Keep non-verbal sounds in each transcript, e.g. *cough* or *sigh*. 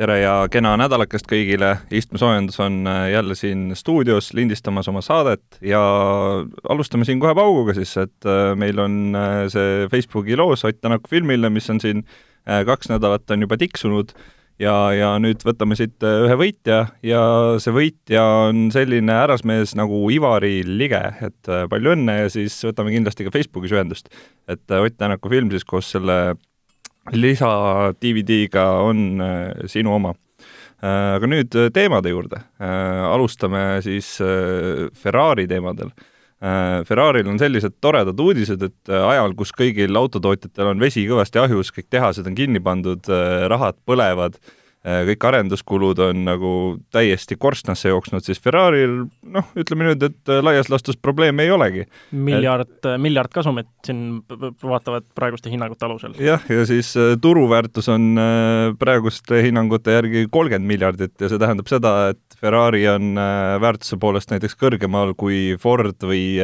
tere ja kena nädalakest kõigile, istmesoojendus on äh, jälle siin stuudios lindistamas oma saadet ja alustame siin kohe pauguga siis, et äh, meil on äh, see Facebooki loos Ott Tänaku filmile, mis on siin kaks nädalat on juba tiksunud ja, ja nüüd võtame siit ühe võitja ja see võitja on selline härrasmees nagu Ivari Lige, et palju õnne ja siis võtame kindlasti ka Facebookis ühendust. et Ott Tänaku film siis koos selle lisa DVD-ga on äh, sinu oma. Äh, aga nüüd äh, teemade juurde. alustame siis Ferrari teemadel. Ferraril on sellised toredad uudised, et ajal, kus kõigil autotootjatel on vesi kõvasti ahjus, kõik tehased on kinni pandud, rahad põlevad kõik arenduskulud on nagu täiesti korstnasse jooksnud, siis Ferrari'l noh, ütleme nüüd, et äh, laias laastus probleeme ei olegi. miljard et..., miljard kasumit siin vaatavad praeguste hinnangute alusel. jah, ja siis äh, turuväärtus on praeguste hinnangute järgi kolmkümmend miljardit ja see tähendab seda, et Ferrari on väärtuse poolest näiteks kõrgemal kui Ford või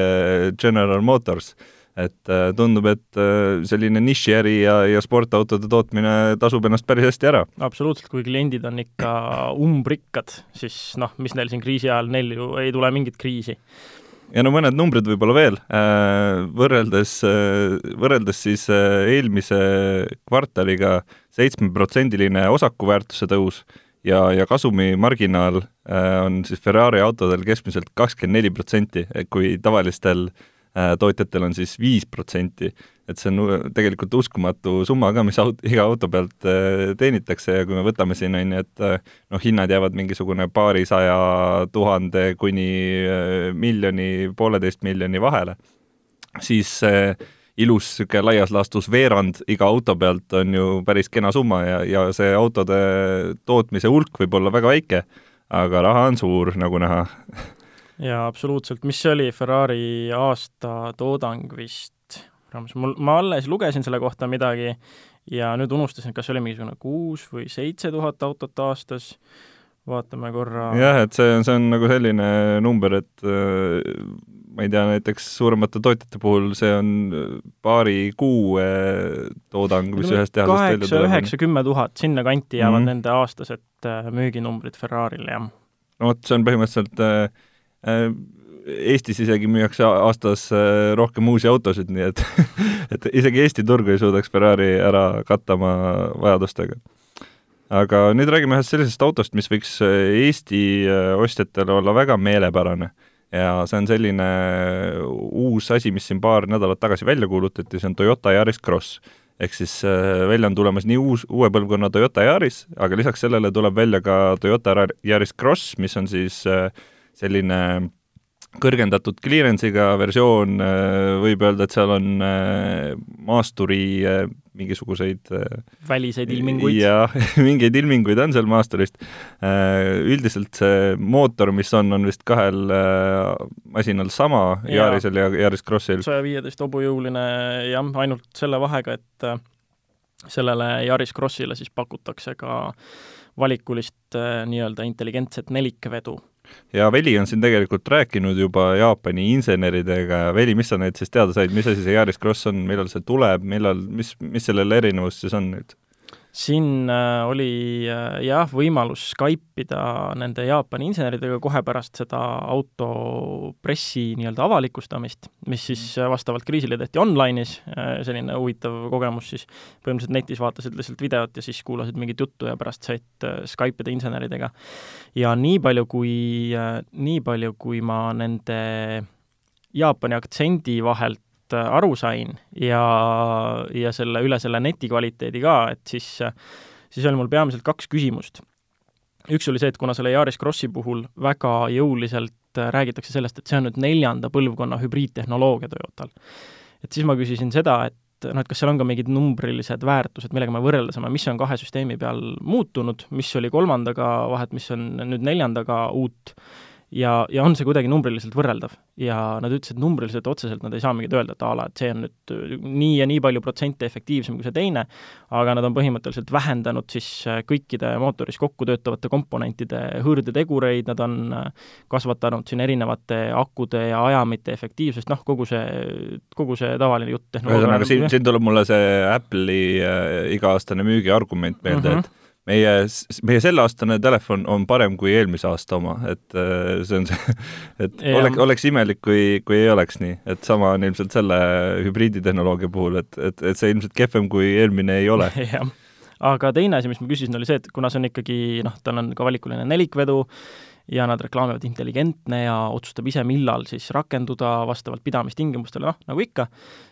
General Motors et äh, tundub, et äh, selline nišiäri ja, ja sportautode tootmine tasub ennast päris hästi ära. absoluutselt, kui kliendid on ikka umbrikkad, siis noh, mis neil siin kriisi ajal, neil ju ei tule mingit kriisi ja no mõned numbrid võib-olla veel, äh, võrreldes, võrreldes siis eelmise kvartaliga seitsmeprotsendiline osakuväärtuse tõus ja, ja kasumimarginaal on siis Ferrari autodel keskmiselt kakskümmend neli protsenti, kui tavalistel äh, Äh, tootjatel on siis viis protsenti, et see on tegelikult uskumatu summa ka, mis aut-, iga auto pealt äh, teenitakse. Ja kui me võtame siin, on ju, et äh, noh, hinnad jäävad mingisugune paarisaja tuhande kuni miljoni, pooleteist miljoni vahele, siis ilus niisugune laias laastus veerand iga auto pealt on ju päris kena summa. Ja, ja see autode tootmise hulk võib olla väga väike, aga raha on suur, nagu näha *laughs* jaa, absoluutselt, mis see oli, Ferrari aastatoodang vist, mul, ma alles lugesin selle kohta midagi ja nüüd unustasin, kas see oli mingisugune kuus või seitse tuhat autot aastas, vaatame korra. jah, et see on, see on nagu selline number, et äh, ma ei tea, näiteks suuremate tootjate puhul see on paari kuu äh, toodang, mis ühest tehasest välja tuleb. kaheksa, üheksa, kümme tuhat, sinnakanti jäävad mm -hmm. nende aastased äh, müüginumbrid Ferrari'l, jah. no vot, see on põhimõtteliselt äh, Äh, Eestis isegi müüakse aastas äh, rohkem uusi autosid, nii et *laughs* et isegi Eesti turgu ei suudaks Ferrari ära katta oma vajadustega. aga nüüd räägime ühest sellisest autost, mis võiks äh, Eesti ostjatele olla väga meelepärane. ja see on selline uus asi, mis siin paar nädalat tagasi välja kuulutati, see on Toyota Yaris Cross ehk siis välja on tulemas nii uus, uue põlvkonna Toyota Yaris, aga lisaks sellele tuleb välja ka Toyota Yaris Cross, mis on siis äh, selline kõrgendatud clearance'iga versioon, äh, võib öelda, et seal on äh, maasturi äh, mingisuguseid väliseid ilminguid? jah, *laughs* mingeid ilminguid on seal maasturist. Üldiselt see mootor, mis on, on vist kahel masinal sama. Yarisel ja Yaris Crossil. saja viieteist hobujõuline jah, ainult selle vahega, et sellele Yaris Crossile siis pakutakse ka valikulist nii-öelda intelligentset nelikvedu ja Veli on siin tegelikult rääkinud juba Jaapani inseneridega. Ja Veli, mis sa nüüd siis teada said, mis asi see Yaris Cross on, millal see tuleb, millal, mis, mis sellel erinevus siis on nüüd? Siin äh, oli äh, jah, võimalus Skype ida nende Jaapani inseneridega kohe pärast seda auto pressi nii-öelda avalikustamist, mis siis äh, vastavalt kriisile tehti online'is, selline huvitav kogemus siis, põhimõtteliselt netis vaatasid lihtsalt videot ja siis kuulasid mingit juttu ja pärast said Skype ida inseneridega. ja nii palju, kui, nii palju, kui ma nende Jaapani aktsendi vahelt Äh, aru sain ja, ja selle, üle selle neti kvaliteedi ka, et siis, siis oli mul peamiselt kaks küsimust. üks oli see, et kuna selle Yaris Crossi puhul väga jõuliselt äh, räägitakse sellest, et see on nüüd neljanda põlvkonna hübriidtehnoloogia Toyotal, et siis ma küsisin seda, et noh, et kas seal on ka mingid numbrilised väärtused, millega me võrrelda saame, mis on kahe süsteemi peal muutunud, mis oli kolmandaga vahet, mis on nüüd neljandaga uut ja, ja on see kuidagi numbriliselt võrreldav. ja nad ütlesid, numbriliselt otseselt nad ei saa mingit öelda, et a la, et see on nüüd äh, nii ja nii palju protsente efektiivsem kui see teine, aga nad on põhimõtteliselt vähendanud siis äh, kõikide mootoris kokku töötavate komponentide hõõrdetegureid, nad on äh, kasvatanud siin erinevate akude ja ajamite efektiivsust, noh, kogu see, kogu see tavaline jutt. ühesõnaga, siin, siin tuleb mulle see Apple'i äh, iga-aastane müügiargument meelde mm, -hmm. et meie, meie selleaastane telefon on parem kui eelmise aasta oma, et äh, see on see, *laughs* et ja. oleks, oleks imelik, kui, kui ei oleks nii, et sama on ilmselt selle hübriiditehnoloogia puhul, et, et, et see ilmselt kehvem kui eelmine ei ole. *laughs* jah, aga teine asi, mis ma küsisin, oli see, et kuna see on ikkagi noh, tal on ka valikuline nelikvedu, ja nad reklaamivad intelligentne ja otsustab ise, millal siis rakenduda vastavalt pidamistingimustele, noh, nagu ikka,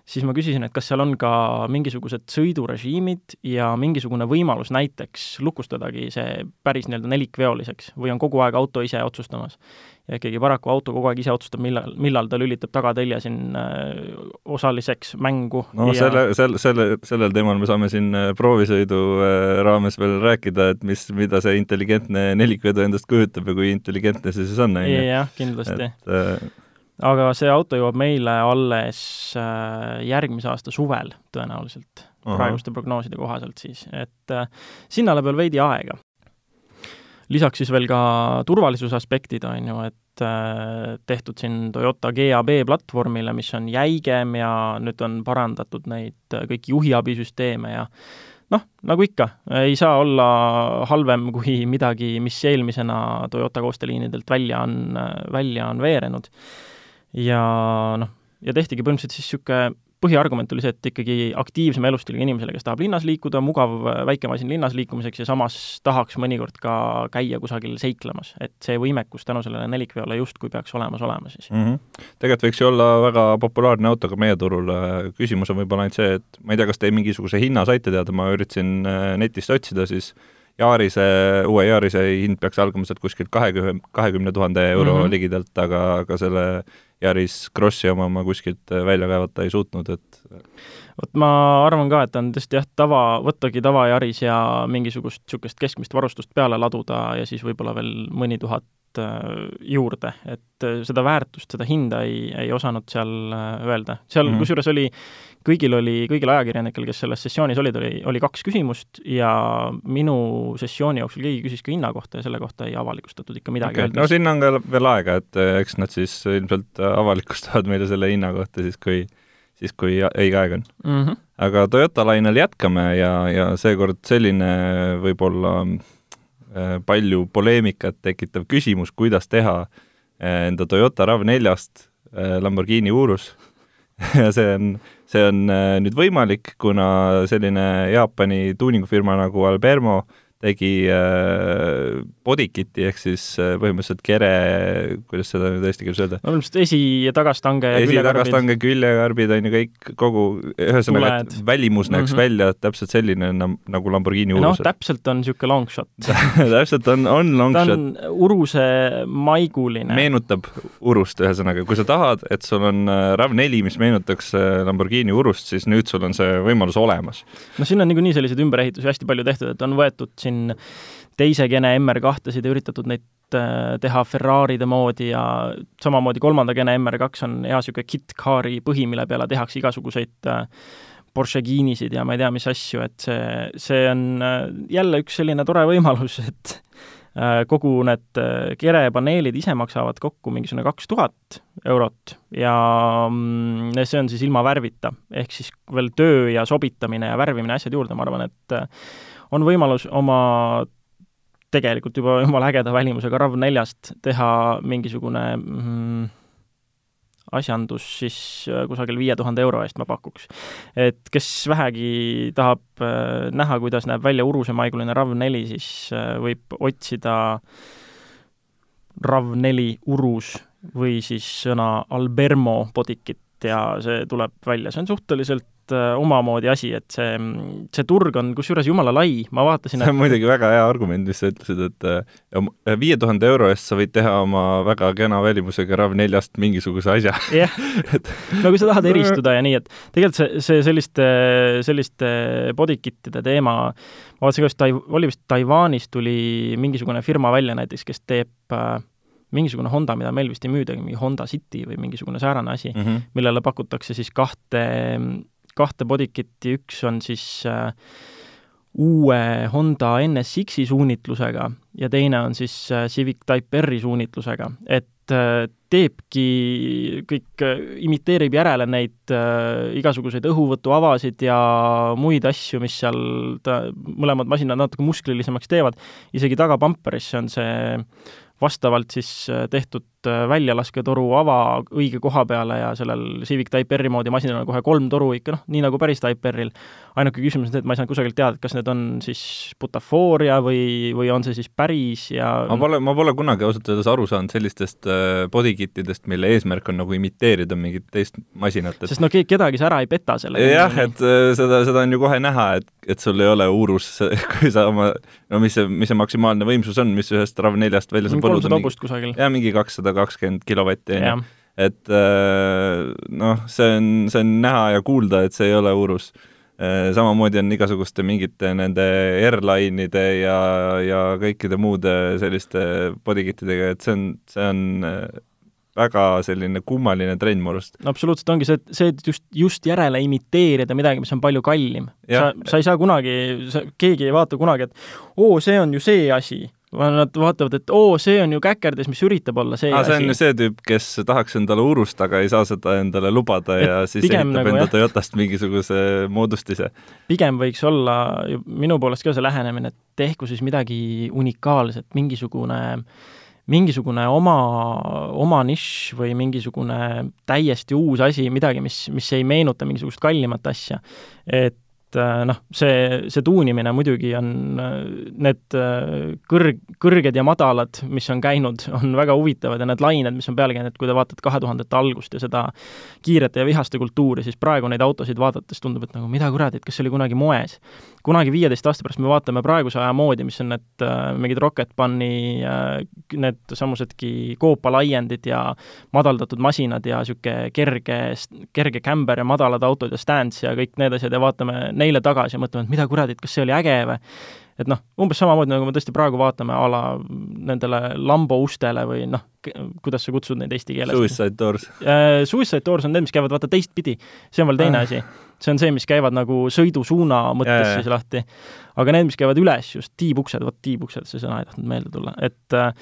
siis ma küsisin, et kas seal on ka mingisugused sõidurežiimid ja mingisugune võimalus näiteks lukustadagi see päris nii-öelda nelikveoliseks või on kogu aeg auto ise otsustamas ja ikkagi paraku auto kogu aeg ise otsustab, millal, millal ta lülitab tagatelje siin äh, osaliseks mängu. no ja... selle, selle, selle, sellel teemal me saame siin äh, proovisõidu äh, raames veel rääkida, et mis, mida see intelligentne nelikvedu endast kujutab ja kui intelligentne see siis on, on ju. jah, kindlasti. Äh... aga see auto jõuab meile alles järgmise aasta suvel tõenäoliselt, praeguste prognooside kohaselt siis, et äh, sinna läheb veel veidi aega lisaks siis veel ka turvalisuse aspektid, on ju, et äh, tehtud siin Toyota GAB platvormile, mis on jäigem ja nüüd on parandatud neid äh, kõiki juhiabisüsteeme ja noh, nagu ikka, ei saa olla halvem kui midagi, mis eelmisena Toyota koostööliinidelt välja on, äh, välja on veerenud. ja noh, ja tehtigi põhimõtteliselt siis niisugune põhiargument oli see, et ikkagi aktiivsema elustiiliga inimesele, kes tahab linnas liikuda, mugav väike masin linnas liikumiseks ja samas tahaks mõnikord ka käia kusagil seiklemas. et see võimekus tänu sellele nelikveole justkui peaks olemas olema siis mm. -hmm. tegelikult võiks ju olla väga populaarne auto ka meie turul, küsimus on võib-olla ainult see, et ma ei tea, kas teil mingisuguse hinna saite teada, ma üritasin äh, netist otsida, siis Yaarise, uue Yaarise hind peaks algama sealt kuskilt kahekümne, kahekümne tuhande euro mm -hmm. ligidalt, aga, aga selle Yaris Krossi oma ma kuskilt välja kaevata ei suutnud, et vot ma arvan ka, et on tõesti jah, tava, võttagi tava Yaris ja mingisugust niisugust keskmist varustust peale laduda ja siis võib-olla veel mõni tuhat äh, juurde, et äh, seda väärtust, seda hinda ei, ei osanud seal äh, öelda. seal mm kusjuures oli kõigil oli, kõigil ajakirjanikel, kes selles sessioonis olid, oli, oli kaks küsimust ja minu sessiooni jooksul keegi küsis ka hinna kohta ja selle kohta ei avalikustatud ikka midagi okay.. no sinna on ka veel aega, et eks nad siis ilmselt avalikustavad meile selle hinna kohta siis, kui siis, kui õige aeg on mm. -hmm. aga Toyota lainel jätkame ja, ja seekord selline võib-olla palju poleemikat tekitav küsimus, kuidas teha eh, enda Toyota RAV4-st Lamborghini Urus. *laughs* Ja see on, see on äh, nüüd võimalik, kuna selline Jaapani tuuningufirma nagu Albermo tegi äh, bodykit'i ehk siis äh, põhimõtteliselt kere, kuidas seda nüüd eesti keeles öelda? no ilmselt esi- ja tagastange ja esi- ja tagastange, küljekarbid on ju kõik, kogu, ühesõnaga, et välimus näeks mm -hmm. välja täpselt selline nagu Lamborghini Urusel. *laughs* noh, täpselt on niisugune long shot täpselt on, on long ta shot. ta on Uruse maiguline. meenutab Urust, ühesõnaga, kui sa tahad, et sul on äh, RAV4, mis meenutaks Lamborghini Urust, siis nüüd sul on see võimalus olemas. no siin on niikuinii selliseid ümberehitusi hästi palju tehtud, et on võetud siin siin teise gene MR2-sid ja üritatud neid äh, teha Ferraride moodi ja samamoodi kolmanda gene MR2 on hea niisugune kit-car'i põhi, mille peale tehakse igasuguseid äh, Porsche Geenisid ja ma ei tea, mis asju, et see, see on äh, jälle üks selline tore võimalus, *laughs* et kogu need kerepaneelid ise maksavad kokku mingisugune kaks tuhat eurot ja mm, see on siis ilma värvita. ehk siis veel töö ja sobitamine ja värvimine, asjad juurde, ma arvan, et on võimalus oma tegelikult juba *laughs* jumala ägeda välimusega RAV4-st teha mingisugune mm, asjandus siis äh, kusagil viie tuhande euro eest ma pakuks. et kes vähegi tahab äh, näha, kuidas näeb välja urusemaiguline RAV4, siis äh, võib otsida RAV4 urus või siis sõna Albermo bodykit ja see tuleb välja, see on suhteliselt äh, omamoodi asi, et see, see turg on kusjuures jumala lai, ma vaatasin see on muidugi väga hea argument, mis sa ütlesid, et äh, viie tuhande euro eest sa võid teha oma väga kena välimusega RAV4-st mingisuguse asja. jah, *laughs* no kui sa tahad *laughs* eristuda ja nii, et tegelikult see, see selliste, selliste bodykittide teema, ma vaatasin ka Tai-, oli vist Taiwanis tuli mingisugune firma välja näiteks, kes teeb äh, mingisugune Honda, mida meil vist ei müüdagi, mingi Honda City või mingisugune säärane asi mm, -hmm. millele pakutakse siis kahte, kahte bodykit'i, üks on siis äh, uue Honda NSX-i suunitlusega ja teine on siis äh, Civic Type R-i suunitlusega, et äh, teebki kõik, äh, imiteerib järele neid äh, igasuguseid õhuvõtuavasid ja muid asju, mis seal ta, mõlemad masinad natuke musklilisemaks teevad, isegi tagapamperisse on see vastavalt siis äh, tehtud äh, väljalasketoru ava õige koha peale ja sellel Civic Type R-i moodi masinal on kohe kolm toru ikka noh, nii nagu päris Type R-il. ainuke küsimus on see, et ma ei saanud kusagilt teada, et kas need on siis butafooria või, või on see siis päris ja ma pole, ma pole kunagi ausalt öeldes aru saanud sellistest äh, bodykittidest, mille eesmärk on nagu imiteerida mingit teist masinat et.... sest no keegi kedagi sa ära ei peta sellega. jah, et seda, seda on ju kohe näha, et, et sul ei ole uurus, *laughs* kui sa oma, no mis see, mis see maksimaalne võimsus on, mis ühest RAV4-st välja saab kolmsada hobust kusagil. jah, mingi kakssada kakskümmend kilovatti, on ju. et äh, noh, see on, see on näha ja kuulda, et see ei ole urus. Äh, samamoodi on igasuguste mingite nende airline'ide ja, ja kõikide muude selliste bodykittidega, et see on, see on äh, väga selline kummaline trend mu arust. no absoluutselt ongi see, see, et just, just järele imiteerida midagi, mis on palju kallim. sa, sa ei saa kunagi, sa, keegi ei vaata kunagi, et oo, see on ju see asi Nad vaatavad, et oo, see on ju käkerdis, mis üritab olla see ah, see on ju see tüüp, kes tahaks endale urust, aga ei saa seda endale lubada et ja siis ehitab nagu, enda jah. Toyotast mingisuguse moodustise. pigem võiks olla minu poolest ka see lähenemine, et tehku siis midagi unikaalset, mingisugune mingisugune oma, oma nišš või mingisugune täiesti uus asi, midagi, mis, mis ei meenuta mingisugust kallimat asja. et et äh, noh, see, see tuunimine muidugi on, äh, need äh, kõrg, kõrged ja madalad, mis on käinud, on väga huvitavad ja need lained, mis on peale käinud, kui te vaatate kahe tuhandete algust ja seda kiirete ja vihaste kultuuri, siis praegu neid autosid vaadates tundub, et nagu mida kuradi, et kas see oli kunagi moes. Kunagi viieteist aasta pärast me vaatame praeguse aja moodi, mis on need äh, mingid Rocket Bunny äh,, need samusedki koopalaiendid ja madaldatud masinad ja niisugune kerge, kerge kämber ja madalad autod ja stands ja kõik need asjad ja vaatame neile tagasi ja mõtleme, et mida kuradit, kas see oli äge või et noh, umbes samamoodi, nagu me tõesti praegu vaatame a la nendele Lambo ustele või noh, kuidas sa kutsud neid eesti keeles? Suicide doors uh,. Suicide doors on need, mis käivad vaata teistpidi. see on veel teine uh. asi. See on see, mis käivad nagu sõidusuuna mõttes yeah, siis lahti. aga need, mis käivad üles, just tiibuksed, vot tiibuksed, see sõna ei tahtnud meelde tulla, et uh,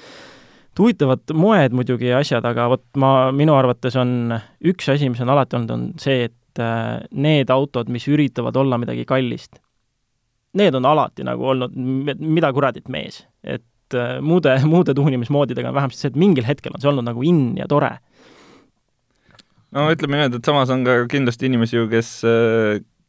huvitavad moed muidugi ja asjad, aga vot ma, minu arvates on üks asi, mis on alati olnud, on see, et et need autod, mis üritavad olla midagi kallist, need on alati nagu olnud mida kuradit mees. et muude, muude tuunimismoodidega on vähemasti see, et mingil hetkel on see olnud nagu in ja tore. No ütleme niimoodi, et samas on ka kindlasti inimesi ju, kes,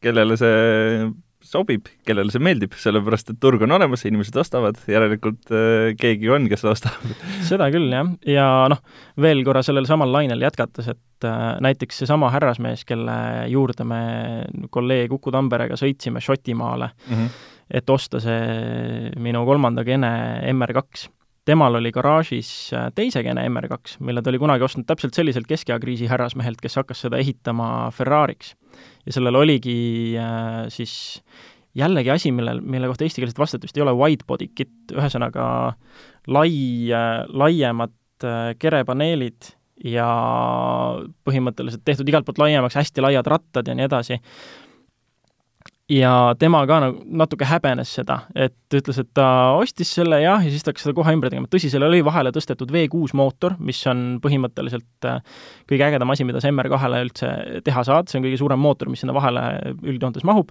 kellele see sobib, kellele see meeldib, sellepärast et turg on olemas, inimesed ostavad, järelikult äh, keegi on, kes ostab. *laughs* seda küll, jah, ja noh, veel korra sellel samal lainel jätkates, et äh, näiteks seesama härrasmees, kelle juurde me kolleeg Uku Tamperega sõitsime Šotimaale mm, -hmm. et osta see minu kolmanda gene MR2 temal oli garaažis äh, teise gene MR2, mille ta oli kunagi ostnud täpselt selliselt keskeakriisi härrasmehelt, kes hakkas seda ehitama Ferrari'ks. Ja sellel oligi äh, siis jällegi asi, millel, mille kohta eestikeelset vastet vist ei ole, wide body kit, ühesõnaga lai äh,, laiemad äh, kerepaneelid ja põhimõtteliselt tehtud igalt poolt laiemaks, hästi laiad rattad ja nii edasi ja tema ka nagu natuke häbenes seda, et ütles, et ta ostis selle jah, ja siis ta hakkas seda kohe ümber tegema, tõsi, sellele oli vahele tõstetud V6 mootor, mis on põhimõtteliselt äh, kõige ägedam asi, mida sa MR2-le üldse teha saad, see on kõige suurem mootor, mis sinna vahele üldjoontes mahub,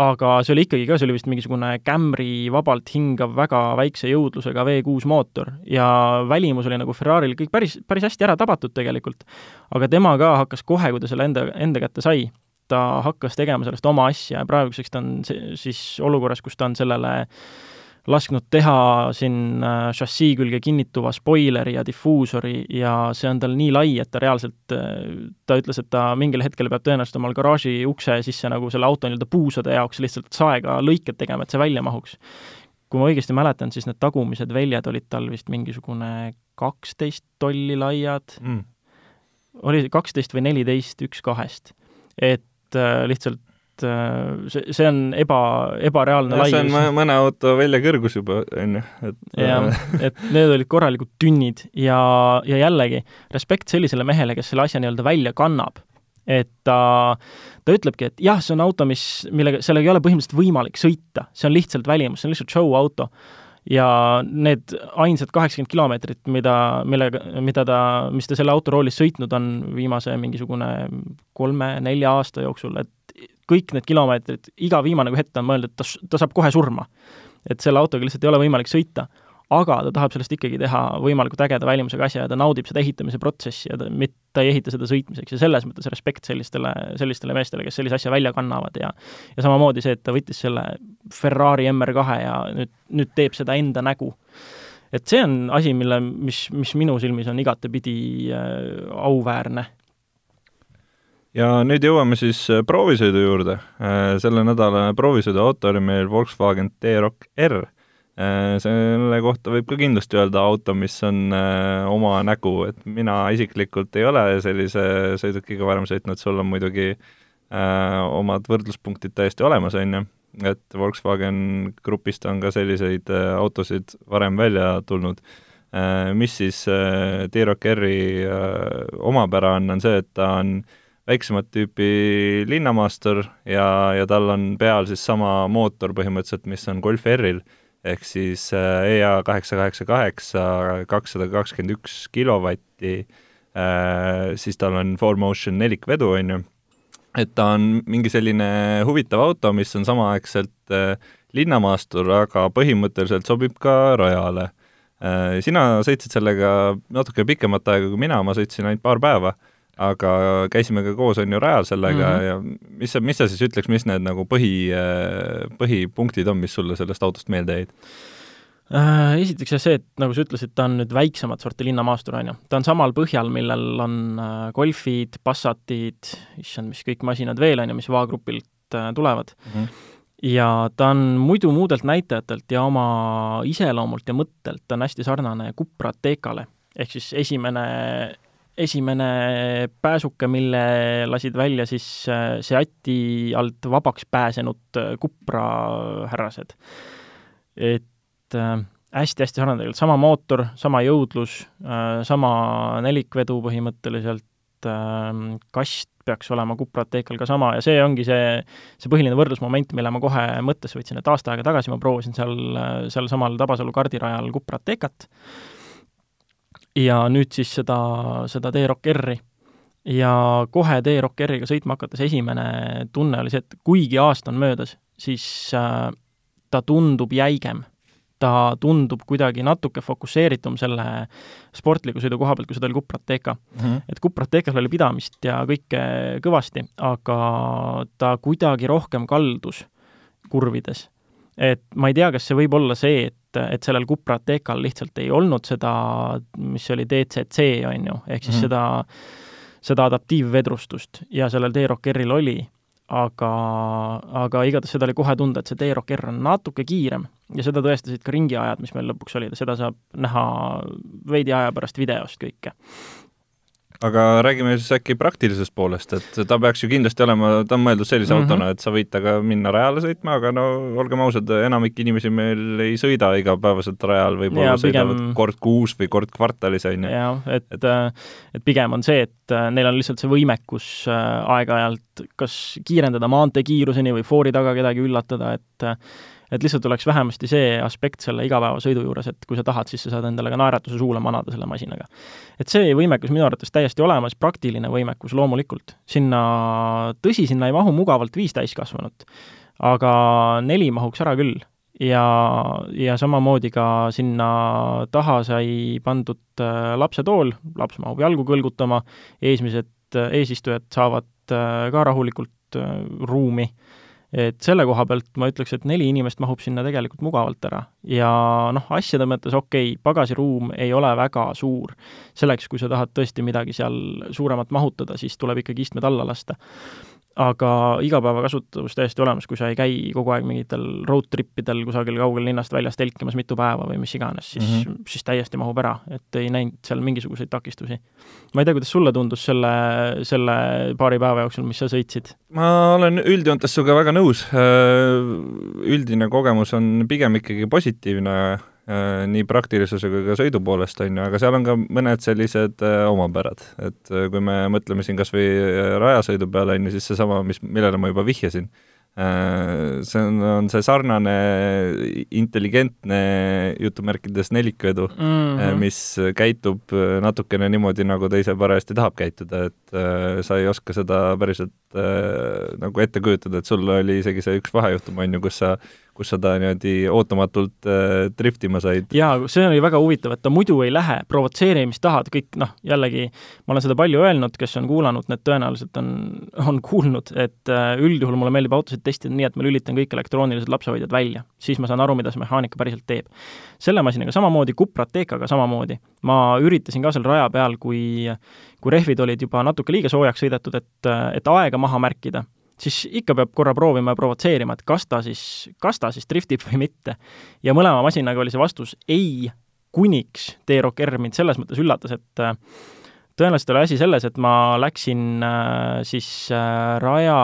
aga see oli ikkagi ka, see oli vist mingisugune Camry vabalt hingav väga väikse jõudlusega V6 mootor. Ja välimus oli nagu Ferrari'l kõik päris, päris hästi ära tabatud tegelikult. aga tema ka hakkas kohe, kui ta selle enda, enda kätte sai, ta hakkas tegema sellest oma asja ja praeguseks ta on siis olukorras, kus ta on sellele lasknud teha siin äh, šassii külge kinnituva spoileri ja difuusori ja see on tal nii lai, et ta reaalselt, äh, ta ütles, et ta mingil hetkel peab tõenäoliselt omal garaaži ukse sisse nagu selle auto nii-öelda puusade jaoks lihtsalt saega lõiked tegema, et see välja mahuks. kui ma õigesti mäletan, siis need tagumised väljad olid tal vist mingisugune kaksteist tolli laiad mm., oli kaksteist või neliteist, üks kahest. et äh, lihtsalt et äh, see, see on eba, ebareaalne laius. see on mõne auto väljakõrgus juba, on ju, et jah, äh, et need olid korralikud tünnid ja, ja jällegi, respekt sellisele mehele, kes selle asja nii-öelda välja kannab. et ta, ta ütlebki, et jah, see on auto, mis, millega, sellega ei ole põhimõtteliselt võimalik sõita, see on lihtsalt välimus, see on lihtsalt show-auto ja need ainsad kaheksakümmend kilomeetrit, mida, millega, mida ta, mis ta selle auto roolis sõitnud on viimase mingisugune kolme-nelja aasta jooksul, et kõik need kilomeetrid, iga viimane kui hetk on mõeldud, ta, ta saab kohe surma. et selle autoga lihtsalt ei ole võimalik sõita. Aga ta tahab sellest ikkagi teha võimalikult ägeda välimusega asja ja ta naudib seda ehitamise protsessi ja ta, mitte ta ei ehita seda sõitmiseks ja selles mõttes respekt sellistele, sellistele meestele, kes sellise asja välja kannavad ja ja samamoodi see, et ta võttis selle Ferrari MR2 ja nüüd, nüüd teeb seda enda nägu et see on asi, mille, mis, mis minu silmis on igatepidi äh, auväärne ja nüüd jõuame siis äh, proovisõidu juurde. Äh, selle nädala proovisõiduauto oli meil Volkswagen T-Roc R. Äh, selle kohta võib ka kindlasti öelda auto, mis on oma nägu, et mina isiklikult ei ole sellise sõidukiga varem sõitnud, sul on muidugi omad võrdluspunktid täiesti olemas, on ju, et Volkswagen Grupist on ka selliseid autosid varem välja tulnud. Mis siis T-Roc R-i omapära on, on see, et ta on äh, väiksemat tüüpi linnamaastur ja, ja tal on peal siis sama mootor põhimõtteliselt, mis on Golf R-il, ehk siis äh, EA kaheksa kaheksa kaheksa, kakssada kakskümmend üks kilovatti, äh, siis tal on 4Motion nelikvedu, on ju, et ta on mingi selline huvitav auto, mis on samaaegselt äh, linnamaastur, aga põhimõtteliselt sobib ka rajale. Sina sõitsid sellega natuke pikemat aega kui mina, ma sõitsin ainult paar päeva aga käisime ka koos, on ju, rajal sellega mm -hmm. ja mis sa, mis sa siis ütleks, mis need nagu põhi, põhipunktid on, mis sulle sellest autost meelde jäid? Äh, esiteks jah see, et nagu sa ütlesid, ta on nüüd väiksemat sorti linnamaastur, on ju. ta on samal põhjal, millel on äh, Golfid, Passatid, issand, mis kõik masinad veel on ju, mis Vaagrupilt äh, tulevad mm. -hmm ja ta on muidu muudelt näitajatelt ja oma iseloomult ja mõttelt on hästi sarnane Cupra Tekale. ehk siis esimene esimene pääsuke, mille lasid välja siis äh, Seati alt vabaks pääsenud äh, härrased. et äh, hästi-hästi sarnane tegelikult, sama mootor, sama jõudlus, sama nelikvedu põhimõtteliselt, kast peaks olema Cupra Ateekal ka sama ja see ongi see, see põhiline võrdlusmoment, mille ma kohe mõttesse võtsin, et aasta aega tagasi ma proovisin seal, sealsamal Tabasalu kardirajal Cupra Ateekat ja nüüd siis seda, seda T-Rock R-i. ja kohe T-Rock R-iga sõitma hakates esimene tunne oli see, et kuigi aasta on möödas, siis äh, ta tundub jäigem. ta tundub kuidagi natuke fokusseeritum selle sportliku sõidu koha pealt, kui seda oli Cupra Ateca mm. -hmm. et Cupra Atecas oli pidamist ja kõike kõvasti, aga ta kuidagi rohkem kaldus kurvides. et ma ei tea, kas see võib olla see, et et, et sellel Cupra Atecal lihtsalt ei olnud seda, mis oli DCC, on ju, ehk siis mm -hmm. seda, seda adaptiivvedrustust ja sellel T-Roc R-il oli, aga, aga igatahes seda oli kohe tunda, et see T-Roc R on natuke kiirem ja seda tõestasid ka ringiajad, mis meil lõpuks olid ja seda saab näha veidi aja pärast videost kõike aga räägime siis äkki praktilisest poolest, et ta peaks ju kindlasti olema, ta on mõeldud sellise mm -hmm. autona, et sa võid temaga minna rajale sõitma, aga no olgem ausad, enamik inimesi meil ei sõida igapäevaselt rajal, võib-olla sõidavad pigem... kord kuus või kord kvartalis, on ju. jah, et, et, pigem on see, et äh, neil on lihtsalt see võimekus äh, aeg-ajalt kas kiirendada maanteekiiruseni või foori taga kedagi üllatada, et äh, et lihtsalt oleks vähemasti see aspekt selle igapäevasõidu juures, et kui sa tahad, siis sa saad endale ka naeratuse suule manada selle masinaga. et see võimekus minu arvates täiesti olemas, praktiline võimekus loomulikult. sinna, tõsi, sinna ei mahu mugavalt viis täiskasvanut, aga neli mahuks ära küll ja, ja samamoodi ka sinna taha sai pandud äh, lapsetool, laps mahub jalgu kõlgutama, eesmised, eesistujad saavad äh, ka rahulikult äh, ruumi et selle koha pealt ma ütleks, et neli inimest mahub sinna tegelikult mugavalt ära. ja noh, asjade mõttes okei okay,, pagasiruum ei ole väga suur. selleks, kui sa tahad tõesti midagi seal suuremat mahutada, siis tuleb ikkagi istmed alla lasta aga igapäevakasutus täiesti olemas, kui sa ei käi kogu aeg mingitel road trip idel kusagil kaugel linnast väljas telkimas mitu päeva või mis iganes, siis mm, -hmm. siis täiesti mahub ära, et ei näinud seal mingisuguseid takistusi. ma ei tea, kuidas sulle tundus selle, selle paari päeva jooksul, mis sa sõitsid? ma olen üldjoontes sinuga väga nõus, üldine kogemus on pigem ikkagi positiivne nii praktilisuse kui ka sõidu poolest, on ju, aga seal on ka mõned sellised äh, omapärad, et äh, kui me mõtleme siin kas või rajasõidu peale, on ju, siis seesama, mis, millele ma juba vihjasin, see on, on see sarnane intelligentne jutumärkides nelikvedu mm, -hmm. mis käitub natukene niimoodi, nagu ta ise parajasti tahab käituda, et sa ei oska seda päriselt nagu ette kujutada, et sul oli isegi see üks vahejuhtum, on ju, kus sa kus sa ta niimoodi ootamatult äh, driftima said. jaa, see oli väga huvitav, et ta muidu ei lähe, provotseerimistahad, kõik noh, jällegi ma olen seda palju öelnud, kes on kuulanud, need tõenäoliselt on, on kuulnud, et äh, üldjuhul mulle meeldib autosid testida nii, et ma lülitan kõik elektroonilised lapsehoidjad välja. siis ma saan aru, mida see mehaanika päriselt teeb. selle masinaga samamoodi, Cupra Tecaga samamoodi. ma üritasin ka seal raja peal, kui kui rehvid olid juba natuke liiga soojaks sõidetud, et, et aega maha märkida siis ikka peab korra proovima ja provotseerima, et kas ta siis, kas ta siis driftib või mitte. ja mõlema masinaga oli see vastus ei, kuniks T-Rock R mind selles mõttes üllatas, et äh, tõenäoliselt oli asi selles, et ma läksin äh, siis äh, raja,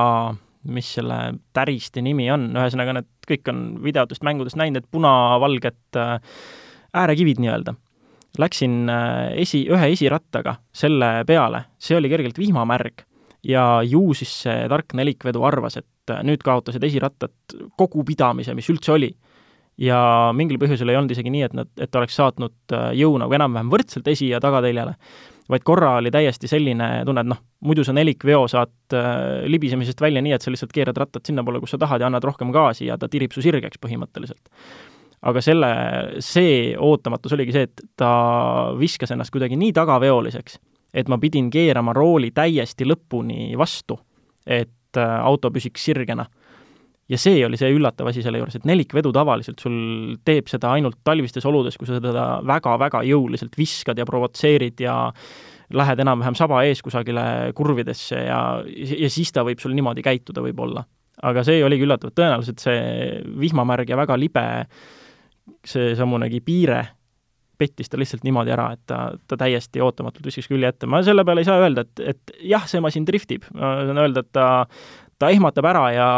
mis selle täristi nimi on, ühesõnaga need kõik on videotest, mängudest näinud, need punavalged äärekivid nii-öelda. Läksin esi, ühe esirattaga selle peale, see oli kergelt vihmamärg ja ju siis see tark nelikvedu arvas, et nüüd kaotasid esirattad kogu pidamise, mis üldse oli. ja mingil põhjusel ei olnud isegi nii, et nad, et oleks saatnud äh, jõu nagu enam-vähem võrdselt esi- ja tagateljele, vaid korra oli täiesti selline tunne, et noh, muidu sa nelikveo saad äh, libisemisest välja nii, et sa lihtsalt keerad rattad sinnapoole, kus sa tahad ja annad rohkem gaasi ja ta tirib su sirgeks põhimõtteliselt aga selle, see ootamatus oligi see, et ta viskas ennast kuidagi nii tagaveoliseks, et ma pidin keerama rooli täiesti lõpuni vastu, et äh, auto püsiks sirgena. ja see oli see üllatav asi selle juures, et nelikvedu tavaliselt sul teeb seda ainult talvistes oludes, kui sa seda väga-väga jõuliselt viskad ja provotseerid ja lähed enam-vähem saba ees kusagile kurvidesse ja, ja siis ta võib sul niimoodi käituda võib-olla. aga see oligi üllatav, et tõenäoliselt see vihmamärg ja väga libe seesamunegi piire pettis ta lihtsalt niimoodi ära, et ta, ta täiesti ootamatult viskas külje ette. ma selle peale ei saa öelda, et, et jah, see masin driftib, ma saan öelda, et ta, ta ehmatab ära ja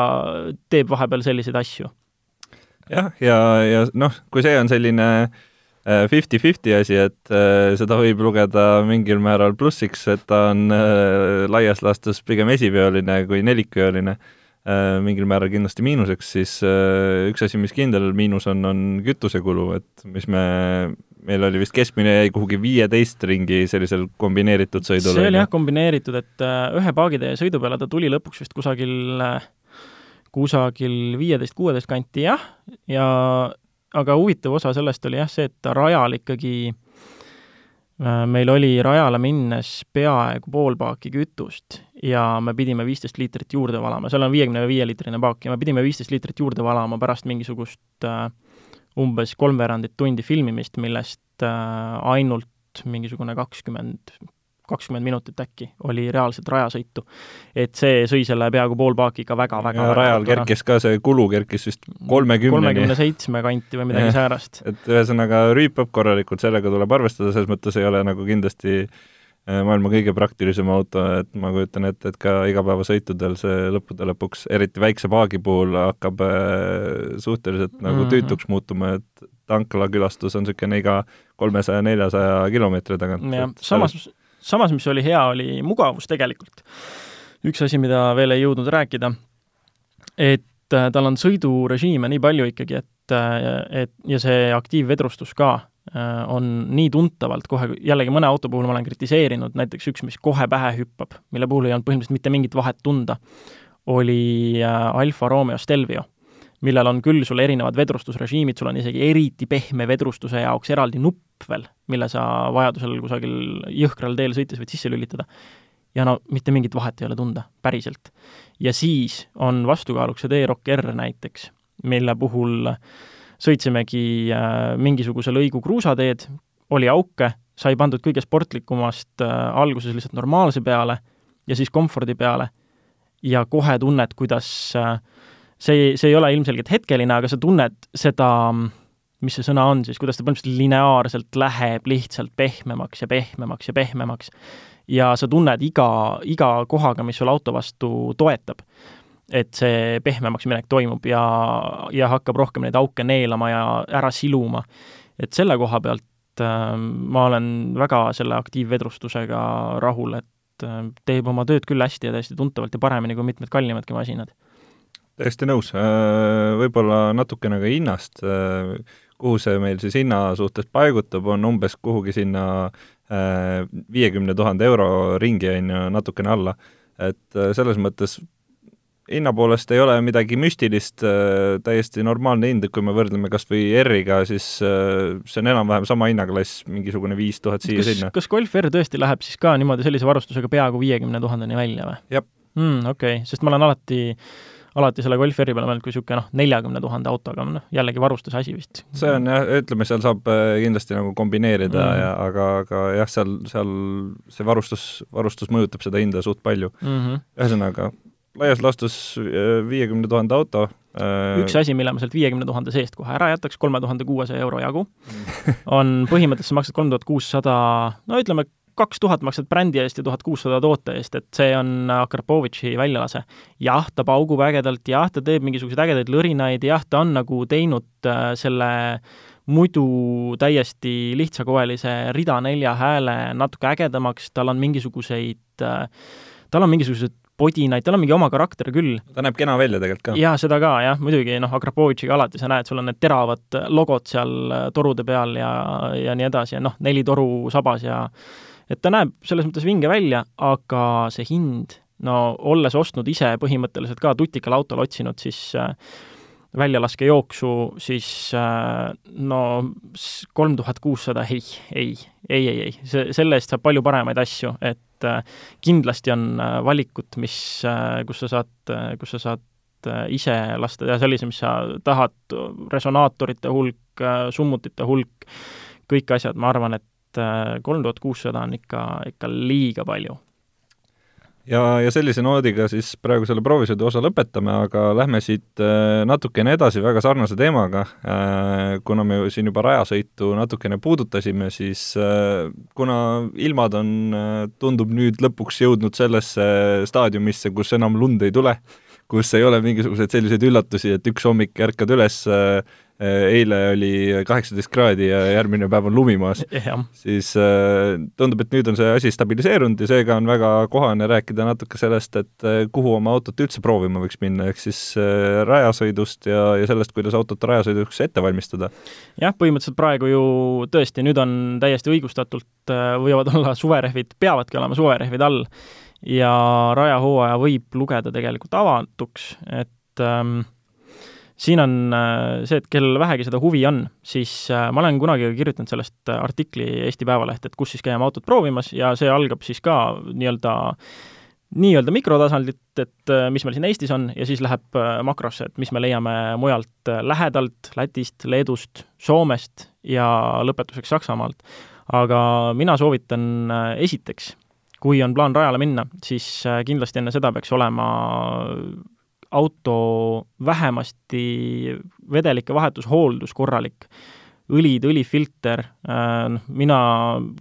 teeb vahepeal selliseid asju. jah, ja, ja, ja noh, kui see on selline äh, fifty-fifty asi, et äh, seda võib lugeda mingil määral plussiks, et ta on äh, laias laastus pigem esiveoline kui nelikveoline äh,, mingil määral kindlasti miinuseks, siis äh, üks asi, mis kindel miinus on, on kütusekulu, et mis me meil oli vist keskmine jäi kuhugi viieteist ringi sellisel kombineeritud sõidul. see oli jah kombineeritud, et äh, ühe paagitee sõidu peale ta tuli lõpuks vist kusagil, äh, kusagil viieteist-kuueteist kanti jah, ja aga huvitav osa sellest oli jah see, et ta rajal ikkagi äh, meil oli rajale minnes peaaegu pool paaki kütust ja me pidime viisteist liitrit juurde valama, seal on viiekümne viie liitrine paak ja me pidime viisteist liitrit juurde valama pärast mingisugust äh, umbes kolmveerandit tundi filmimist, millest äh, ainult mingisugune kakskümmend, kakskümmend minutit äkki oli reaalselt rajasõitu. et see sõi selle peaaegu pool paaki ikka väga-väga rajal kerkis ka see kulu, kerkis vist kolmekümneni. kolmekümne seitsme kanti või midagi säärast. et ühesõnaga rüüpab korralikult, sellega tuleb arvestada, selles mõttes ei ole nagu kindlasti Äh, maailma kõige praktilisem auto, et ma kujutan ette, et ka igapäevasõitudel see lõppude lõpuks, eriti väikse paagi puhul, hakkab äh, suhteliselt nagu -hmm. tüütuks muutuma, et tanklakülastus on niisugune iga kolmesaja, neljasaja kilomeetri tagant. jah, samas, samas mis oli hea, oli mugavus tegelikult. üks asi, mida veel ei jõudnud rääkida, et äh, tal on sõidurežiime nii palju ikkagi, et, et ja see aktiivvedrustus ka Äh, on nii tuntavalt kohe, jällegi mõne auto puhul ma olen kritiseerinud, näiteks üks, mis kohe pähe hüppab, mille puhul ei olnud põhimõtteliselt mitte mingit vahet tunda, oli äh, Alfa Romeo Stelvio, millel on küll sul erinevad vedrustusrežiimid, sul on isegi eriti pehme vedrustuse jaoks eraldi nupp veel, mille sa vajadusel kusagil jõhkral teel sõites võid sisse lülitada. ja no mitte mingit vahet ei ole tunda, päriselt. ja siis on vastukaaluks see T-Rock R näiteks, mille puhul sõitsimegi äh, mingisuguse lõigu kruusateed, oli auke, sai pandud kõige sportlikumast äh, alguses lihtsalt normaalse peale ja siis komfordi peale ja kohe tunned, kuidas äh, see, see ei ole ilmselgelt hetkeline, aga sa tunned seda, mis see sõna on siis, kuidas ta põhimõtteliselt lineaarselt läheb lihtsalt pehmemaks ja pehmemaks ja pehmemaks. ja sa tunned iga, iga kohaga, mis sul auto vastu toetab, et see pehmemaks minek toimub ja, ja hakkab rohkem neid auke neelama ja ära siluma. et selle koha pealt äh, ma olen väga selle aktiivvedrustusega rahul, et äh, teeb oma tööd küll hästi ja täiesti tuntavalt ja paremini kui mitmed kallimadki masinad täiesti nõus, äh, võib-olla natukene ka hinnast, äh, kuhu see meil siis hinna suhtes paigutub, on umbes kuhugi sinna äh, viiekümne tuhande euro ringi, on ju, natukene alla. et selles mõttes hinna poolest ei ole midagi müstilist, täiesti normaalne hind, kui me võrdleme kas või R-iga, siis see on enam-vähem sama hinnaklass, mingisugune viis tuhat siia-sinna. kas Golf R tõesti läheb siis ka niimoodi sellise varustusega peaaegu viiekümne tuhandeni välja või? jah mm,. Okei okay., sest ma olen alati äh, alati selle Golf R-i peale mõelnud kui niisugune noh, neljakümne tuhande autoga, noh jällegi varustuse asi vist. see on jah, ütleme, seal saab äh, kindlasti nagu kombineerida mm. ja aga, aga jah, seal, seal see varustus, varustus mõjutab seda hinda suht palju mm. -hmm. Laias laastus äh, viiekümne tuhande auto äh, üks asi, mille ma sealt viiekümne tuhande seest kohe ära jätaks, kolme tuhande kuuesaja euro jagu, on põhimõtteliselt sa maksad kolm tuhat kuussada, no ütleme, kaks tuhat maksad brändi eest ja tuhat kuussada toote eest, et see on Akrapovitši väljalase. jah, ta paugub ägedalt, jah, ta teeb mingisuguseid ägedaid lõrinaid, jah, ta on nagu teinud äh, selle muidu täiesti lihtsakoelise rida nelja hääle natuke ägedamaks, tal on mingisuguseid, tal on mingisugused podinaid, tal on mingi oma karakter küll. ta näeb kena välja tegelikult ka. jaa, seda ka jah, muidugi noh, Akrapovitšiga alati sa näed, sul on need teravad logod seal äh, torude peal ja, ja nii edasi ja noh, neli toru sabas ja et ta näeb selles mõttes vinge välja, aga see hind, no olles ostnud ise põhimõtteliselt ka tutikal autol otsinud, siis äh, väljalaskejooksu, siis äh, no kolm tuhat kuussada, ei, ei, ei, ei, ei, see, selle eest saab palju paremaid asju, et äh, kindlasti on äh, valikut, mis äh,, kus sa saad kus sa saad ise lasta teha sellise, mis sa tahad, resonaatorite hulk summutite hulk, kõik asjad, ma arvan, et et kolm tuhat kuussada on ikka, ikka liiga palju. Ja, ja sellise noodiga siis praegu selle proovisõidu osa lõpetame, aga lähme siit äh, natukene edasi väga sarnase teemaga, äh, kuna me siin juba rajasõitu natukene puudutasime, siis kuna ilmad on, tundub nüüd lõpuks jõudnud sellesse staadiumisse, kus enam lund ei tule, kus ei ole mingisuguseid selliseid üllatusi, et üks hommik ärkad üles äh, Äh, eile oli kaheksateist kraadi ja järgmine päev on lumi maas, *laughs* siis äh, tundub, et nüüd on see asi stabiliseerunud ja seega on väga kohane rääkida natuke sellest, et kuhu oma autot üldse proovima võiks minna, ehk siis rajasõidust ja, ja sellest, kuidas autot rajasõiduks ette valmistada. jah, põhimõtteliselt praegu ju tõesti, nüüd on täiesti õigustatult, võivad olla suverehvid, peavadki olema suverehvid all ja rajahooaja võib lugeda tegelikult avatuks, et ähm, siin on äh, see, et kellel vähegi seda huvi on, siis äh, ma olen kunagi kirjutanud sellest äh, artikli Eesti Päevalehte, et kus siis käime autot proovimas ja see algab siis ka nii-öelda nii-öelda mikrotasandilt, et mis meil siin Eestis on, ja siis läheb makrosse, et mis me leiame mujalt lähedalt, Lätist, Leedust, Soomest ja lõpetuseks Saksamaalt. aga mina soovitan esiteks, kui on plaan rajale minna, siis kindlasti enne seda peaks olema auto vähemasti vedelike vahetus, hooldus korralik, õlid, õlifilter, äh, noh, mina,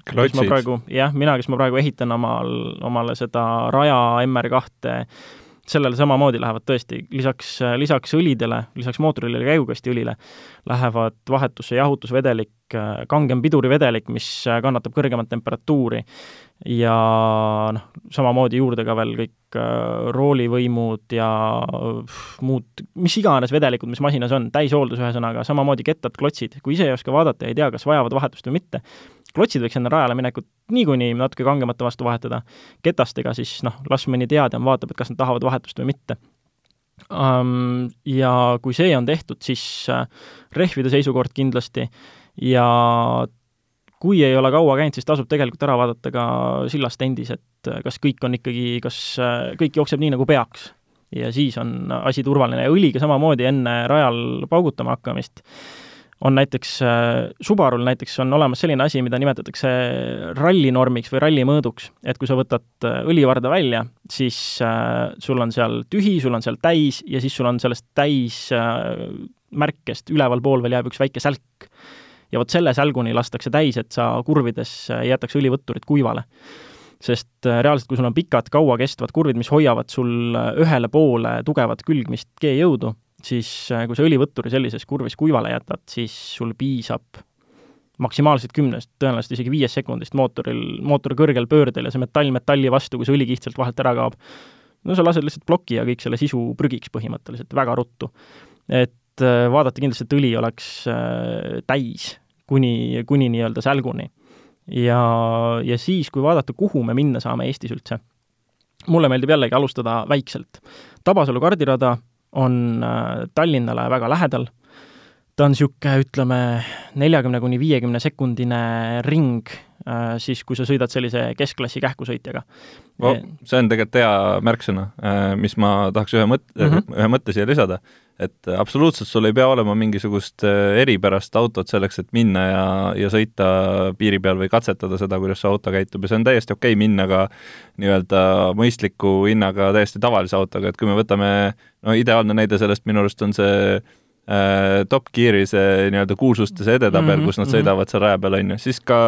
kes ma praegu, jah, mina, kes ma praegu ehitan omal, omale seda Raja MR2, sellele samamoodi lähevad tõesti, lisaks, lisaks õlidele, lisaks mootorile ja käigukastiõlile, lähevad vahetusse jahutusvedelik, kangem pidurivedelik, mis kannatab kõrgemat temperatuuri. Ja noh, samamoodi juurde ka veel kõik roolivõimud ja äh, muud, mis iganes vedelikud, mis masinas on, täishooldus ühesõnaga, samamoodi kettad, klotsid, kui ise ei oska vaadata ja ei tea, kas vajavad vahetust või mitte, klotsid võiks enne rajale minekut niikuinii natuke kangemate vastu vahetada, ketastega siis noh, las mõni teadjam vaatab, et kas nad tahavad vahetust või mitte. Ja kui see on tehtud, siis uh, rehvide seisukord kindlasti ja kui ei ole kaua käinud, siis tasub tegelikult ära vaadata ka sillast endis, et kas kõik on ikkagi, kas kõik jookseb nii, nagu peaks. ja siis on asi turvaline ja õliga samamoodi enne rajal paugutama hakkamist on näiteks äh, Subarul näiteks on olemas selline asi, mida nimetatakse rallinormiks või rallimõõduks, et kui sa võtad äh, õlivarda välja, siis äh, sul on seal tühi, sul on seal täis ja siis sul on sellest täis äh, märkest ülevalpool veel jääb üks väike sälk. Ja vot selle sälguni lastakse täis, et sa kurvides ei jätaks õlivõtturit kuivale. Sest äh, reaalselt, kui sul on pikad, kauakestvad kurvid, mis hoiavad sul äh, ühele poole tugevat külgmist G-jõudu, siis äh, kui sa õlivõtturi sellises kurvis kuivale jätad, siis sul piisab maksimaalselt kümnest, tõenäoliselt isegi viiest sekundist mootoril, mootori kõrgel pöördel ja see metall metalli vastu, kui see õlikiht sealt vahelt ära kaob, no sa lased lihtsalt ploki ja kõik selle sisu prügiks põhimõtteliselt väga ruttu. et äh, vaadata kindlasti, et õli oleks äh, täis kuni, kuni nii-öelda sälguni. ja, ja siis, kui vaadata, kuhu me minna saame Eestis üldse, mulle meeldib jällegi alustada väikselt. Tabasalu kardirada on äh, Tallinnale väga lähedal, ta on niisugune, ütleme, neljakümne kuni viiekümne sekundine ring, siis kui sa sõidad sellise keskklassi kähkusõitjaga oh,. see on tegelikult hea märksõna, äh, mis ma tahaks ühe mõtte mm, -hmm. ühe mõtte siia lisada et absoluutselt sul ei pea olema mingisugust äh, eripärast autot selleks, et minna ja, ja sõita piiri peal või katsetada seda, kuidas see auto käitub ja see on täiesti okei okay minna ka nii-öelda mõistliku hinnaga täiesti tavalise autoga, et kui me võtame, no ideaalne näide sellest minu arust on see äh, Top Gear'i see nii-öelda kuulsuste see edetabel mm, -hmm, kus nad mhm. sõidavad seal raja peal, on ju, siis ka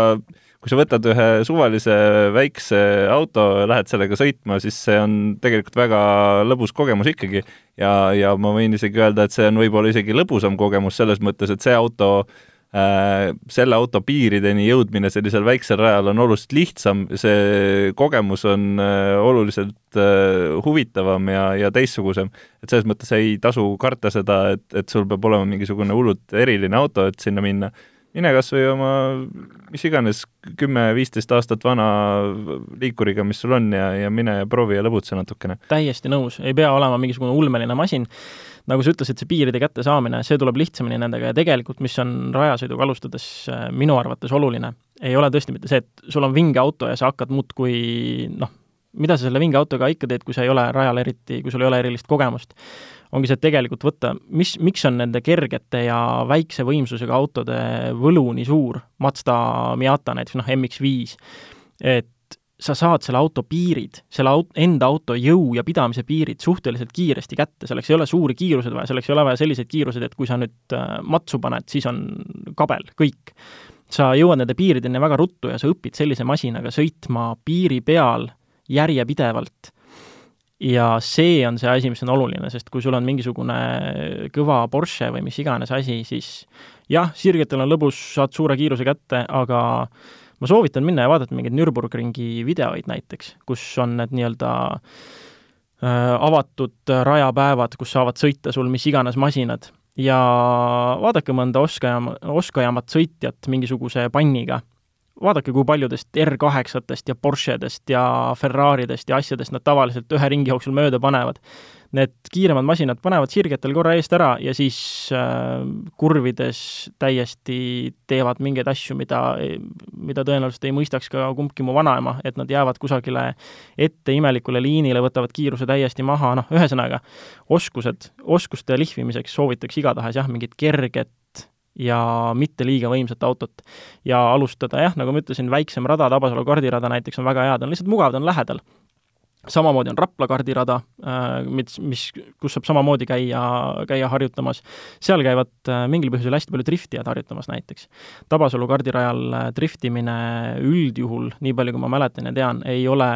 kui sa võtad ühe suvalise väikse auto, lähed sellega sõitma, siis see on tegelikult väga lõbus kogemus ikkagi. Ja, ja ma võin isegi öelda, et see on võib-olla isegi lõbusam kogemus selles mõttes, et see auto äh, selle auto piirideni jõudmine sellisel väiksel rajal on oluliselt lihtsam, see kogemus on äh, oluliselt äh, huvitavam ja, ja teistsugusem. et selles mõttes ei tasu karta seda, et, et sul peab olema mingisugune hullult eriline auto, et sinna minna mine kas või oma mis iganes kümme-viisteist aastat vana liikuriga, mis sul on ja, ja mine ja proovi ja lõbutse natukene. täiesti nõus, ei pea olema mingisugune ulmeline masin, nagu sa ütlesid, see piiride kättesaamine, see tuleb lihtsamini nendega. Ja tegelikult, mis on rajasõiduga alustades äh, minu arvates oluline, ei ole tõesti mitte see, et sul on vinge auto ja sa hakkad muudkui noh, mida sa selle vinge autoga ikka teed, kui sa ei ole rajal eriti, kui sul ei ole erilist kogemust ongi see, et tegelikult võtta, mis, miks on nende kergete ja väikse võimsusega autode võlu nii suur, Mazda Miata näiteks, noh, MX-5, et sa saad selle auto piirid, selle aut-, enda auto jõu ja pidamise piirid suhteliselt kiiresti kätte, selleks ei ole suuri kiirused vaja, selleks ei ole vaja selliseid kiiruseid, et kui sa nüüd äh, matsu paned, siis on kabel, kõik. sa jõuad nende piirideni väga ruttu ja sa õpid sellise masinaga sõitma piiri peal järjepidevalt ja see on see asi, mis on oluline, sest kui sul on mingisugune kõva Porsche või mis iganes asi, siis jah, sirgetel on lõbus, saad suure kiiruse kätte, aga ma soovitan minna ja vaadata mingeid Nürburgringi videoid näiteks, kus on need nii-öelda äh, avatud rajapäevad, kus saavad sõita sul mis iganes masinad. Ja vaadake mõnda oskaja, oskajamat sõitjat mingisuguse panniga vaadake, kui paljudest R8-test ja Porschedest ja Ferraridest ja asjadest nad tavaliselt ühe ringi jooksul mööda panevad. Need kiiremad masinad panevad sirgetel korra eest ära ja siis äh, kurvides täiesti teevad mingeid asju, mida, mida tõenäoliselt ei mõistaks ka kumbki mu vanaema, et nad jäävad kusagile ette imelikule liinile, võtavad kiiruse täiesti maha, noh, ühesõnaga, oskused, oskuste lihvimiseks soovitaks igatahes jah, mingit kerget ja mitte liiga võimsat autot. ja alustada jah, nagu ma ütlesin, väiksem rada, Tabasalu kardirada näiteks on väga hea, ta on lihtsalt mugav, ta on lähedal. samamoodi on Rapla kardirada, äh, mis, mis, kus saab samamoodi käia, käia harjutamas. seal käivad äh, mingil põhjusel hästi palju driftijad harjutamas näiteks. Tabasalu kardirajal äh, driftimine üldjuhul, nii palju kui ma mäletan ja tean, ei ole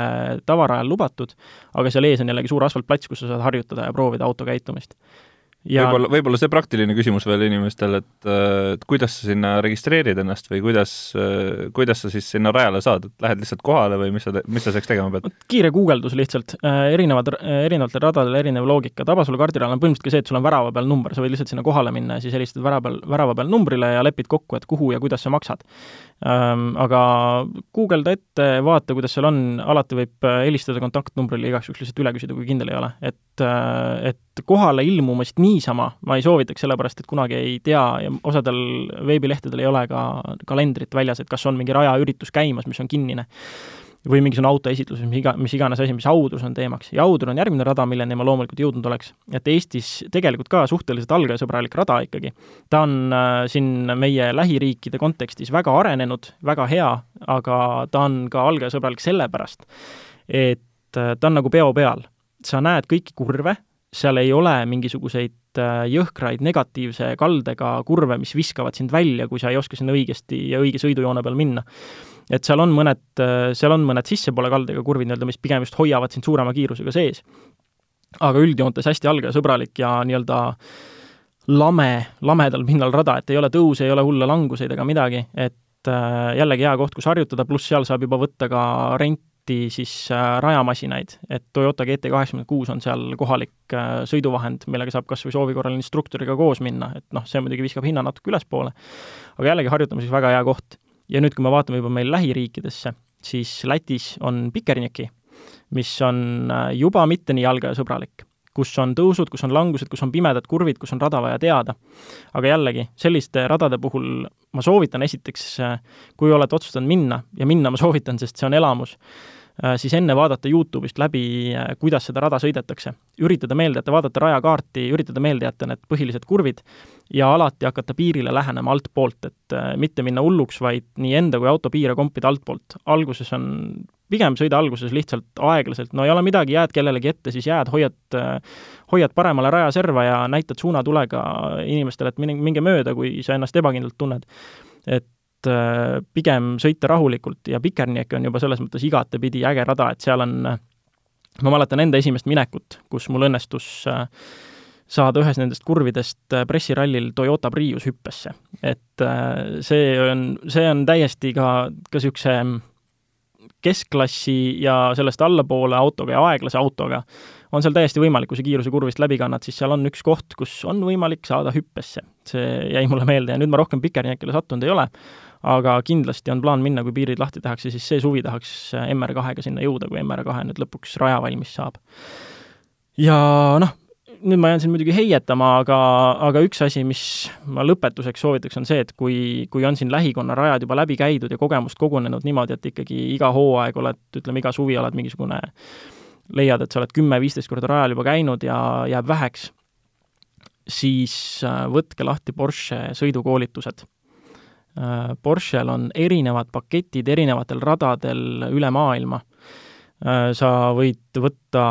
tavarajal lubatud, aga seal ees on jällegi suur asfaltplats, kus sa saad harjutada ja proovida auto käitumist ja võib-olla, võib-olla see praktiline küsimus veel inimestel, et, et kuidas sa sinna registreerid ennast või kuidas, kuidas sa siis sinna rajale saad, et lähed lihtsalt kohale või mis sa, mis sa selleks tegema pead? kiire guugeldus lihtsalt, äh, erinevad, erinevatel radadel erinev loogika, Tabasalu kardinal on põhimõtteliselt ka see, et sul on värava peal number, sa võid lihtsalt sinna kohale minna ja siis helistad värava peal, värava peal numbrile ja lepid kokku, et kuhu ja kuidas sa maksad ähm,. Aga guugelda ette, vaata, kuidas seal on, alati võib äh, helistada kontaktnumbrile igaks juhuks lihtsalt üle küsida, kui kindel ei ole, et, äh, et kohale ilmumist niisama ma ei soovitaks, sellepärast et kunagi ei tea ja osadel veebilehtedel ei ole ka kalendrit väljas, et kas on mingi rajaüritus käimas, mis on kinnine või mingisugune autoesitlus, mis iga, mis iganes asi, mis Audrus on teemaks. ja Audur on järgmine rada, milleni ma loomulikult jõudnud oleks. et Eestis tegelikult ka suhteliselt algajasõbralik rada ikkagi. ta on äh, siin meie lähiriikide kontekstis väga arenenud, väga hea, aga ta on ka algajasõbralik sellepärast, et äh, ta on nagu peo peal. sa näed kõiki kurve, seal ei ole mingisuguseid äh, jõhkraid negatiivse kaldega kurve, mis viskavad sind välja, kui sa ei oska sinna õigesti ja õige sõidujoone peal minna et seal on mõned, seal on mõned sissepoole kaldega kurvid nii-öelda, mis pigem just hoiavad sind suurema kiirusega sees. aga üldjoontes hästi algajasõbralik ja nii-öelda lame, lamedal pinnal rada, et ei ole tõuse, ei ole hulle languseid ega midagi, et äh, jällegi hea koht, kus harjutada, pluss seal saab juba võtta ka renti siis äh, rajamasinaid, et Toyota GT kaheksakümmend kuus on seal kohalik äh, sõiduvahend, millega saab kas või soovi korral instruktoriga koos minna, et noh, see muidugi viskab hinna natuke ülespoole, aga jällegi harjutamiseks väga hea koht. Ja nüüd, kui me vaatame juba meil lähiriikidesse, siis Lätis on Pikerniki, mis on äh, juba mitte nii jalgajasõbralik, kus on tõusud, kus on langused, kus on pimedad kurvid, kus on rada vaja teada. aga jällegi, selliste radade puhul ma soovitan esiteks, äh, kui olete otsustanud minna, ja minna ma soovitan, sest see on elamus, siis enne vaadata Youtube'ist läbi, äh, kuidas seda rada sõidetakse. üritada meelde jätta, vaadata rajakaarti, üritada meelde jätta need põhilised kurvid ja alati hakata piirile lähenema altpoolt, et äh, mitte minna hulluks, vaid nii enda kui auto piire kompida altpoolt. alguses on, pigem sõida alguses lihtsalt aeglaselt, no ei ole midagi, jääd kellelegi ette, siis jääd, hoiad, hoiad paremale rajaserva ja näitad suunatulega inimestele, et minge mööda, kui sa ennast ebakindlalt tunned. et Äh, pigem sõita rahulikult ja Pikerniek on juba selles mõttes igatepidi äge rada, et seal on, ma mäletan enda esimest minekut, kus mul õnnestus äh, saada ühes nendest kurvidest äh, pressirallil Toyota Prius hüppesse. et see on, see on täiesti ka, ka niisuguse keskklassi ja sellest allapoole autoga ja aeglase autoga on seal täiesti võimalik, kui sa kiiruse kurvist läbi kannad, siis seal on üks koht, kus on võimalik saada hüppesse. see jäi mulle meelde ja nüüd ma rohkem Pikerniekile sattunud ei ole, aga kindlasti on plaan minna, kui piirid lahti tehakse, siis see suvi tahaks MR2-ga sinna jõuda, kui MR2 nüüd lõpuks raja valmis saab. ja noh, nüüd ma jään siin muidugi heietama, aga, aga üks asi, mis ma lõpetuseks soovitaks, on see, et kui, kui on siin lähikonna rajad juba läbi käidud ja kogemust kogunenud niimoodi, et ikkagi iga hooaeg oled, ütleme, iga suvi oled mingisugune, leiad, et sa oled kümme-viisteist korda rajal juba käinud ja jääb väheks, siis äh, võtke lahti Porsche sõidukoolitused Äh, Porschel on erinevad paketid erinevatel radadel üle maailma. Äh, sa võid võtta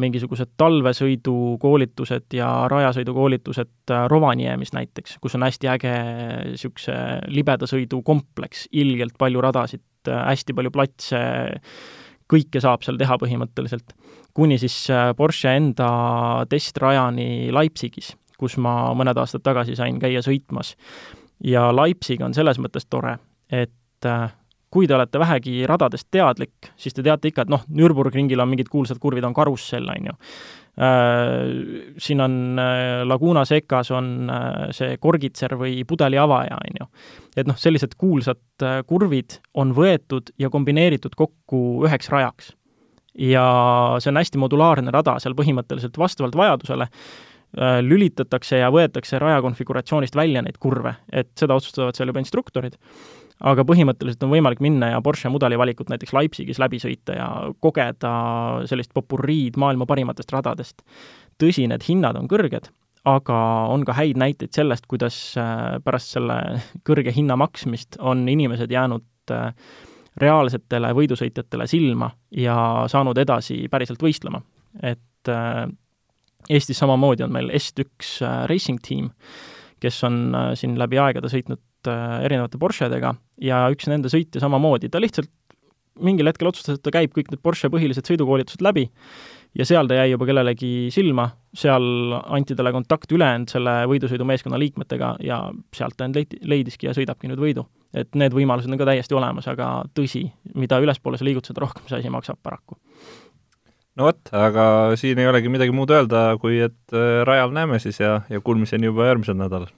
mingisugused talvesõidukoolitused ja rajasõidukoolitused äh, Rovaniemis näiteks, kus on hästi äge niisuguse libeda sõidu kompleks, ilgelt palju radasid, hästi palju platse, kõike saab seal teha põhimõtteliselt. kuni siis Porsche enda testrajani Leipzigis, kus ma mõned aastad tagasi sain käia sõitmas ja Leipzig on selles mõttes tore, et äh, kui te olete vähegi radadest teadlik, siis te teate ikka, et noh, Nürburgringil on mingid kuulsad kurvid, on karussell, on ju. Äh, siin on äh, Laguna Secas on see korgitser või pudeli avaja, on ju. et noh, sellised kuulsad kurvid on võetud ja kombineeritud kokku üheks rajaks. ja see on hästi modulaarne rada, seal põhimõtteliselt vastavalt vajadusele lülitatakse ja võetakse raja konfiguratsioonist välja neid kurve, et seda otsustavad seal juba instruktorid, aga põhimõtteliselt on võimalik minna ja Porsche mudelivalikut näiteks Leipzigis läbi sõita ja kogeda sellist popurriid maailma parimatest radadest. tõsi, need hinnad on kõrged, aga on ka häid näiteid sellest, kuidas äh, pärast selle kõrge hinna maksmist on inimesed jäänud äh, reaalsetele võidusõitjatele silma ja saanud edasi päriselt võistlema. et Eestis samamoodi on meil Est1 äh, racing team, kes on äh, siin läbi aegade sõitnud äh, erinevate Porschedega ja üks nende sõitja samamoodi, ta lihtsalt mingil hetkel otsustas, et ta käib kõik need Porsche põhilised sõidukoolitused läbi ja seal ta jäi juba kellelegi silma, seal anti talle kontakt ülejäänud selle võidusõidumeeskonna liikmetega ja sealt ta end leid-, leidiski ja sõidabki nüüd võidu. et need võimalused on ka täiesti olemas, aga tõsi, mida ülespoole sa liigud, seda rohkem see asi maksab paraku no vot, aga siin ei olegi midagi muud öelda, kui et äh, rajal näeme siis ja, ja kuulmiseni juba järgmisel nädalal